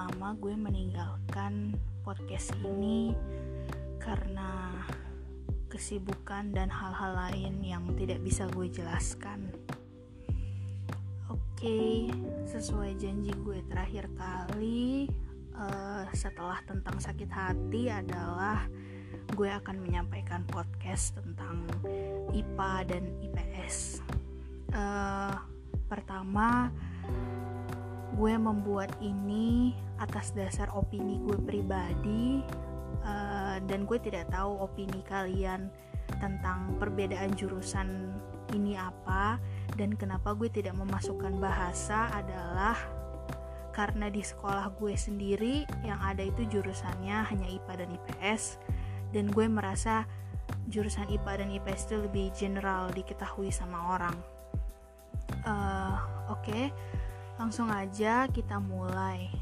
lama gue meninggalkan podcast ini karena kesibukan dan hal-hal lain yang tidak bisa gue jelaskan. Oke, sesuai janji gue terakhir kali uh, setelah tentang sakit hati adalah gue akan menyampaikan podcast tentang IPA dan IPS. Uh, eh, pertama, gue membuat ini atas dasar opini gue pribadi uh, dan gue tidak tahu opini kalian tentang perbedaan jurusan ini apa dan kenapa gue tidak memasukkan bahasa adalah karena di sekolah gue sendiri yang ada itu jurusannya hanya IPA dan IPS dan gue merasa jurusan IPA dan IPS itu lebih general diketahui sama orang. Uh, Oke, okay Langsung aja kita mulai.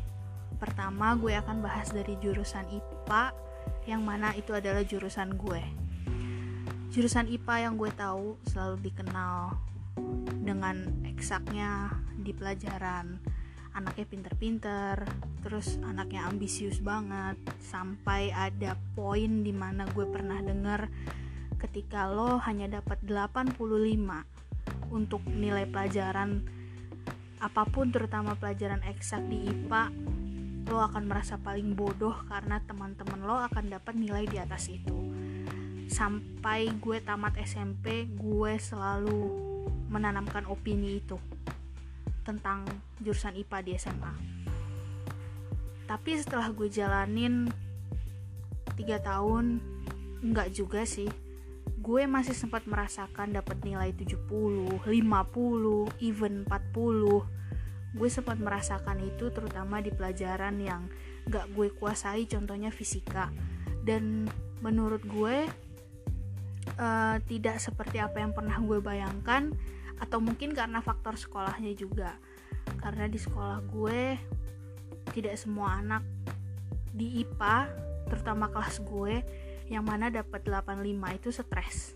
Pertama, gue akan bahas dari jurusan IPA yang mana itu adalah jurusan gue. Jurusan IPA yang gue tahu selalu dikenal dengan eksaknya di pelajaran. Anaknya pinter-pinter, terus anaknya ambisius banget, sampai ada poin di mana gue pernah denger ketika lo hanya dapat 85 untuk nilai pelajaran apa pun terutama pelajaran eksak di IPA lo akan merasa paling bodoh karena teman-teman lo akan dapat nilai di atas itu. Sampai gue tamat SMP gue selalu menanamkan opini itu tentang jurusan IPA di SMA tapi setelah gue jalanin 3 tahun enggak juga sih gue masih sempat merasakan dapat nilai 70, 50, even 40. Gue sempat merasakan itu terutama di pelajaran yang gak gue kuasai, contohnya fisika. Dan menurut gue uh, tidak seperti apa yang pernah gue bayangkan, atau mungkin karena faktor sekolahnya juga. Karena di sekolah gue tidak semua anak di IPA, terutama kelas gue, yang mana dapat 85 itu stres.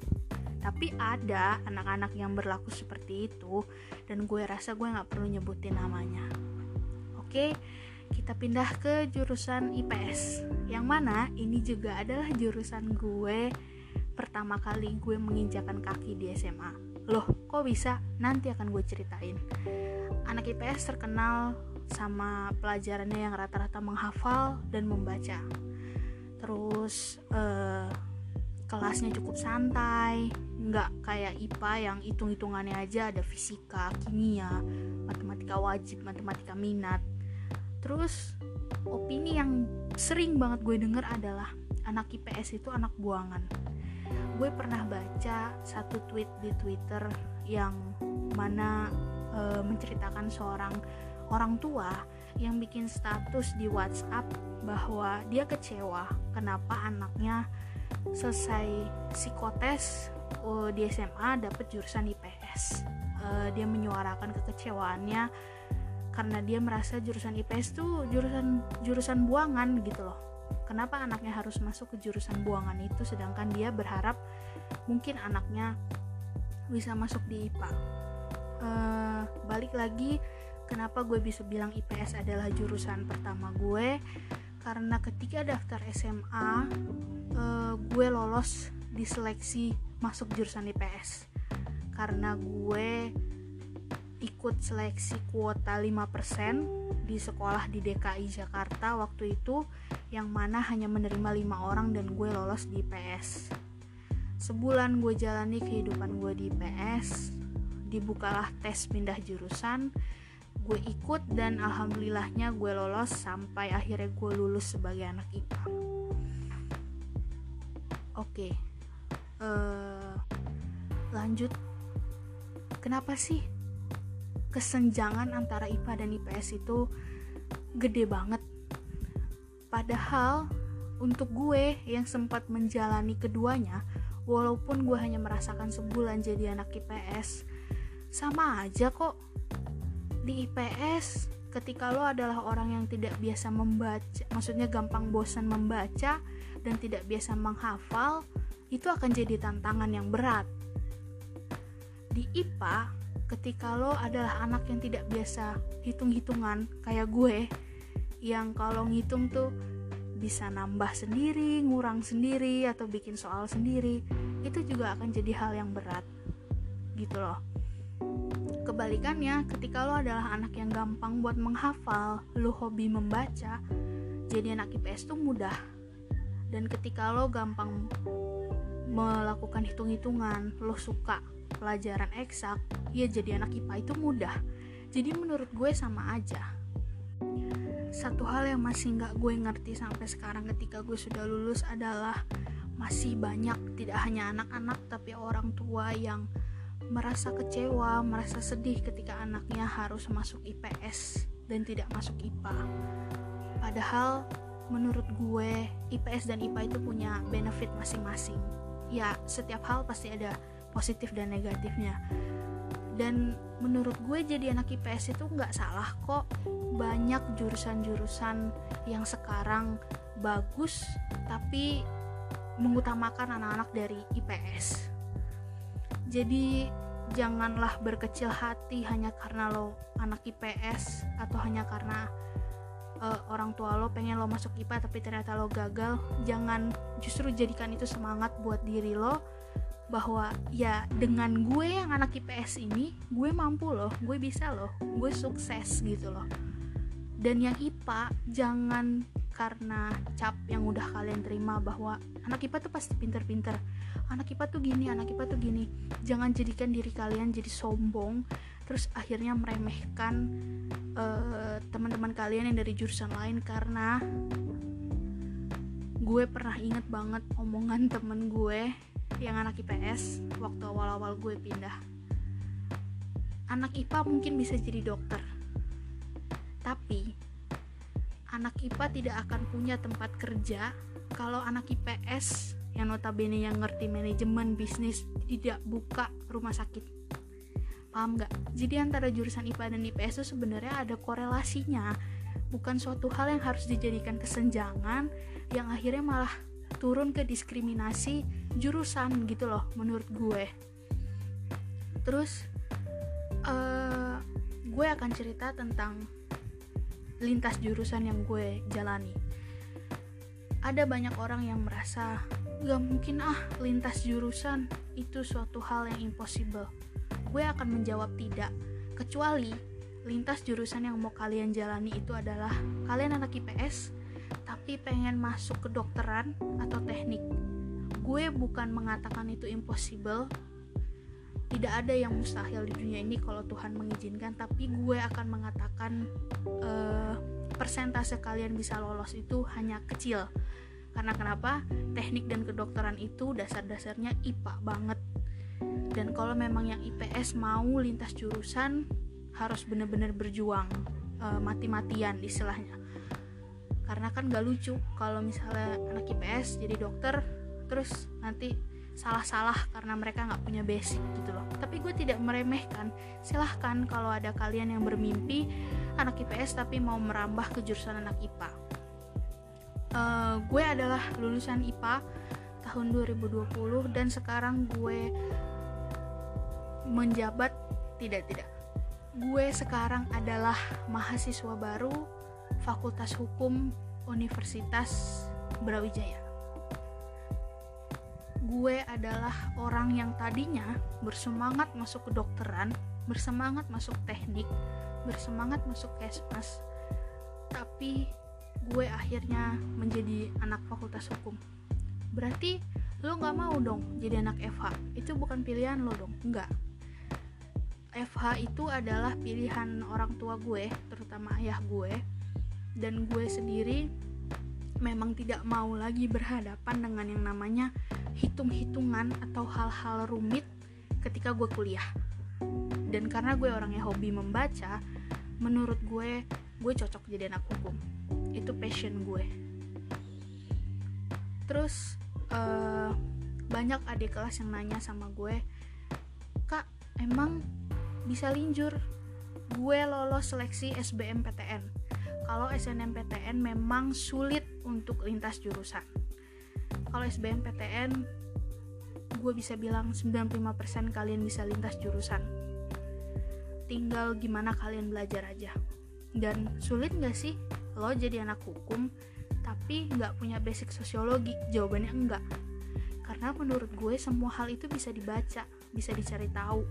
Tapi ada anak-anak yang berlaku seperti itu dan gue rasa gue nggak perlu nyebutin namanya. Oke kita pindah ke jurusan IPS yang mana ini juga adalah jurusan gue pertama kali gue menginjakan kaki di SMA loh kok bisa? Nanti akan gue ceritain. Anak IPS terkenal sama pelajarannya yang rata-rata menghafal dan membaca terus uh, kelasnya cukup santai. Nggak kayak IPA yang hitung-hitungannya aja ada fisika kimia matematika wajib matematika minat. Terus opini yang sering banget gue denger adalah anak IPS itu anak buangan. Gue pernah baca satu tweet di Twitter yang mana e, menceritakan seorang orang tua yang bikin status di WhatsApp bahwa dia kecewa kenapa anaknya selesai psikotes uh, di SMA dapat jurusan IPS. Uh, dia menyuarakan kekecewaannya karena dia merasa jurusan IPS tuh jurusan jurusan buangan gitu loh. Kenapa anaknya harus masuk ke jurusan buangan itu sedangkan dia berharap mungkin anaknya bisa masuk di IPA. Uh, eh, balik lagi kenapa gue bisa bilang IPS adalah jurusan pertama gue? Karena ketika daftar SMA uh, eh, gue lolos di seleksi masuk jurusan IPS karena gue ikut seleksi kuota 5% di sekolah di DKI Jakarta waktu itu yang mana hanya menerima lima orang dan gue lolos di IPS sebulan gue jalani kehidupan gue di IPS dibukalah tes pindah jurusan gue ikut dan alhamdulillahnya gue lolos sampai akhirnya gue lulus sebagai anak IPA oke okay. uh, eh, lanjut. Kenapa sih kesenjangan antara IPA dan IPS itu gede banget? Padahal untuk gue yang sempat menjalani keduanya walaupun gue hanya merasakan sebulan jadi anak IPS sama aja kok di IPS ketika lo adalah orang yang tidak biasa membaca maksudnya gampang bosan membaca dan tidak biasa menghafal itu akan jadi tantangan yang berat di IPA ketika lo adalah anak yang tidak biasa hitung-hitungan kayak gue yang kalau ngitung tuh bisa nambah sendiri, ngurang sendiri, atau bikin soal sendiri, itu juga akan jadi hal yang berat. Gitu loh. Kebalikannya, ketika lo adalah anak yang gampang buat menghafal, lo hobi membaca, jadi anak IPS tuh mudah. Dan ketika lo gampang melakukan hitung-hitungan, lo suka pelajaran eksak, ya jadi anak IPA itu mudah. Jadi menurut gue sama aja satu hal yang masih nggak gue ngerti sampai sekarang ketika gue sudah lulus adalah masih banyak tidak hanya anak-anak tapi orang tua yang merasa kecewa, merasa sedih ketika anaknya harus masuk IPS dan tidak masuk IPA. Padahal menurut gue IPS dan IPA itu punya benefit masing-masing. Ya, setiap hal pasti ada positif dan negatifnya dan menurut gue jadi anak IPS itu nggak salah kok banyak jurusan-jurusan yang sekarang bagus tapi mengutamakan anak-anak dari IPS jadi janganlah berkecil hati hanya karena lo anak IPS atau hanya karena uh, orang tua lo pengen lo masuk IPA tapi ternyata lo gagal jangan justru jadikan itu semangat buat diri lo bahwa ya dengan gue yang anak IPS ini gue mampu loh gue bisa loh gue sukses gitu loh. Dan yang IPA jangan karena cap yang udah kalian terima bahwa anak IPA tuh pasti pinter-pinter. Anak IPA tuh gini anak IPA tuh gini. Jangan jadikan diri kalian jadi sombong terus akhirnya meremehkan uh, teman-teman kalian yang dari jurusan lain karena gue pernah inget banget omongan temen gue yang anak IPS waktu awal-awal gue pindah. Anak IPA mungkin bisa jadi dokter tapi anak IPA tidak akan punya tempat kerja kalau anak IPS yang notabene yang ngerti manajemen bisnis tidak buka rumah sakit. Paham nggak? Jadi antara jurusan IPA dan IPS itu sebenarnya ada korelasinya. Bukan suatu hal yang harus dijadikan kesenjangan yang akhirnya malah turun ke diskriminasi jurusan gitu loh menurut gue. Terus uh, gue akan cerita tentang lintas jurusan yang gue jalani. Ada banyak orang yang merasa gak mungkin ah lintas jurusan itu suatu hal yang impossible. Gue akan menjawab tidak. Kecuali lintas jurusan yang mau kalian jalani itu adalah kalian anak IPS tapi pengen masuk ke dokteran atau teknik. Gue bukan mengatakan itu impossible tidak ada yang mustahil di dunia ini kalau Tuhan mengizinkan tapi gue akan mengatakan uh, persentase kalian bisa lolos itu hanya kecil. Karena kenapa? Teknik dan kedokteran itu dasar-dasarnya IPA banget. Dan kalau memang yang IPS mau lintas jurusan harus benar-benar berjuang uh, mati-matian istilahnya. Karena kan gak lucu kalau misalnya anak IPS jadi dokter terus nanti salah-salah karena mereka nggak punya basic gitu loh. Tapi gue tidak meremehkan. Silahkan kalau ada kalian yang bermimpi anak IPS tapi mau merambah ke jurusan anak IPA uh, eh, gue adalah lulusan IPA tahun 2020 dan sekarang gue menjabat tidak tidak. Gue sekarang adalah mahasiswa baru Fakultas Hukum Universitas Brawijaya. Gue adalah orang yang tadinya bersemangat masuk kedokteran, bersemangat masuk teknik, bersemangat masuk kesmas, tapi gue akhirnya menjadi anak fakultas hukum. Berarti lo gak mau dong jadi anak FH, itu bukan pilihan lo dong, enggak. FH itu adalah pilihan orang tua gue, terutama ayah gue, dan gue sendiri memang tidak mau lagi berhadapan dengan yang namanya hitung-hitungan atau hal-hal rumit ketika gue kuliah. Dan karena gue orangnya hobi membaca menurut gue gue cocok jadi anak hukum. Itu passion gue. Terus uh, banyak adik kelas yang nanya sama gue kak emang bisa linjur gue lolos seleksi SBMPTN kalau SNMPTN memang sulit untuk lintas jurusan kalau SBMPTN gue bisa bilang 95% kalian bisa lintas jurusan. Tinggal gimana kalian belajar aja. Dan sulit gak sih lo jadi anak hukum tapi nggak punya basic sosiologi? Jawabannya enggak. Karena menurut gue semua hal itu bisa dibaca bisa dicari tahu.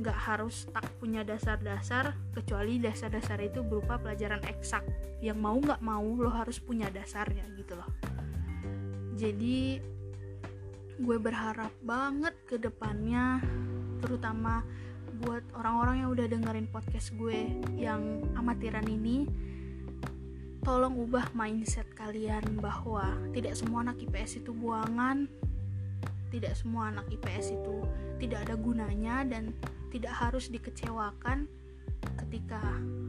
Nggak harus tak punya dasar-dasar kecuali dasar-dasar itu berupa pelajaran eksak. Yang mau nggak mau lo harus punya dasarnya gitu loh jadi gue berharap banget ke depannya terutama buat orang-orang yang udah dengerin podcast gue yang amatiran ini tolong ubah mindset kalian bahwa tidak semua anak IPS itu buangan tidak semua anak IPS itu tidak ada gunanya dan tidak harus dikecewakan ketika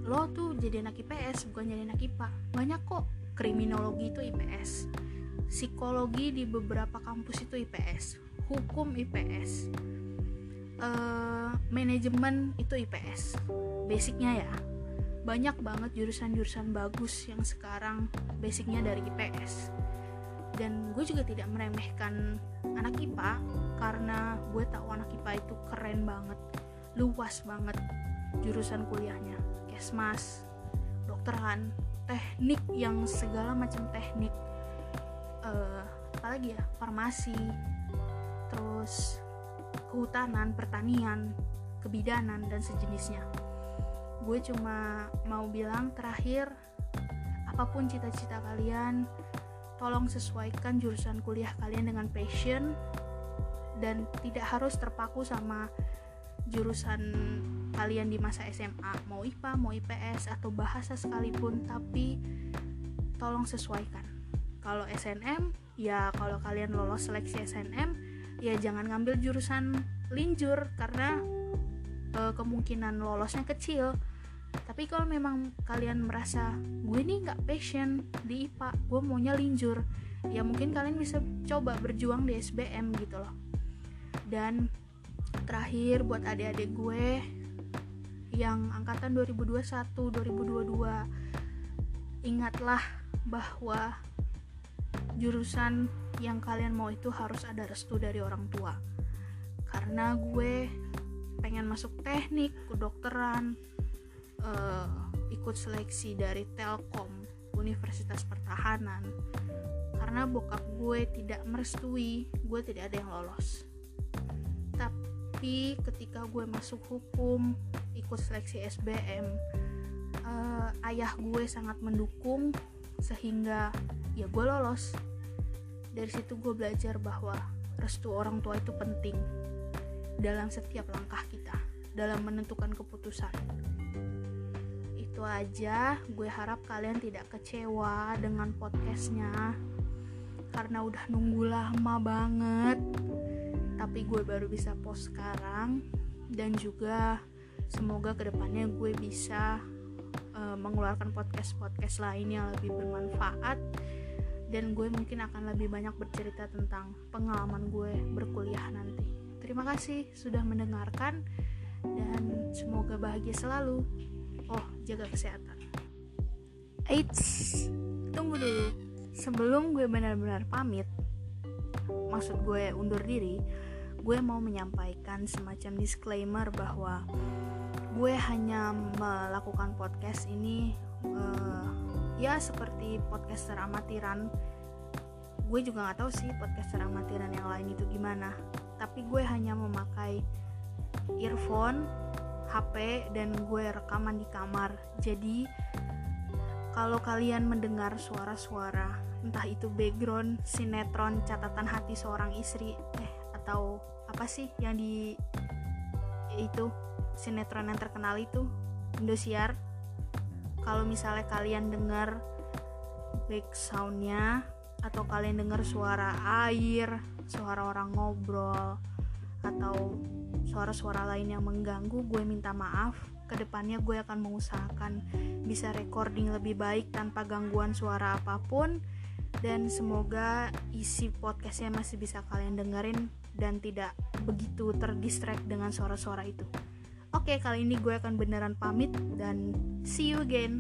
lo tuh jadi anak IPS bukan jadi anak IPA banyak kok kriminologi itu IPS psikologi di beberapa kampus itu IPS hukum IPS uh, eh, manajemen itu IPS basicnya ya banyak banget jurusan-jurusan bagus yang sekarang basicnya dari IPS dan gue juga tidak meremehkan anak IPA karena gue tahu anak IPA itu keren banget luas banget jurusan kuliahnya. Kesmas dokteran teknik yang segala macam teknik uh, apalagi ya farmasi terus kehutanan pertanian kebidanan dan sejenisnya. Gue cuma mau bilang terakhir apa pun cita-cita kalian tolong sesuaikan jurusan kuliah kalian dengan passion dan tidak harus terpaku sama jurusan kalian di masa SMA mau IPA mau IPS atau bahasa sekalipun tapi tolong sesuaikan kalau SNM ya kalau kalian lolos seleksi SNM ya jangan ngambil jurusan linjur karena e, kemungkinan lolosnya kecil. Tapi kalau memang kalian merasa gue nih nggak passion di IPA gue maunya linjur ya mungkin kalian bisa coba berjuang di SBM gitu loh. Dan terakhir buat adik-adik gue yang angkatan 2021 2022 ingatlah bahwa jurusan yang kalian mau itu harus ada restu dari orang tua. Karena gue pengen masuk teknik kedokteran uh, ikut seleksi dari Telkom Universitas Pertahanan. Karena bokap gue tidak merestui gue tidak ada yang lolos. Tapi ketika gue masuk hukum ikut seleksi SBM uh, eh, ayah gue sangat mendukung sehingga ya gue lolos. Dari situ gue belajar bahwa restu orang tua itu penting dalam setiap langkah kita dalam menentukan keputusan. Itu aja. Gue harap kalian tidak kecewa dengan podcastnya karena udah nunggu lama banget. Tapi gue baru bisa post sekarang dan juga semoga ke depannya gue bisa uh, mengeluarkan podcast-podcast lain yang lebih bermanfaat dan gue mungkin akan lebih banyak bercerita tentang pengalaman gue berkuliah nanti. Terima kasih sudah mendengarkan dan semoga bahagia selalu. Oh jaga kesehatan. Eits, tunggu dulu. Sebelum gue benar-benar pamit maksud gue undur diri gue mau menyampaikan semacam disclaimer bahwa gue hanya melakukan podcast ini uh, ya seperti podcaster amatiran. Gue juga nggak tahu sih podcaster amatiran yang lain itu gimana. Tapi gue hanya memakai earphone HP dan gue rekaman di kamar. Jadi kalau kalian mendengar suara-suara entah itu background sinetron catatan hati seorang istri eh atau apa sih yang di itu sinetron yang terkenal itu Indosiar kalau misalnya kalian dengar back soundnya atau kalian dengar suara air suara orang ngobrol atau suara-suara lain yang mengganggu gue minta maaf ke depannya gue akan mengusahakan bisa recording lebih baik tanpa gangguan suara apa pun dan semoga isi podcastnya masih bisa kalian dengerin dan tidak begitu terdistract dengan suara-suara itu. Oke, kali ini gue akan beneran pamit dan see you again.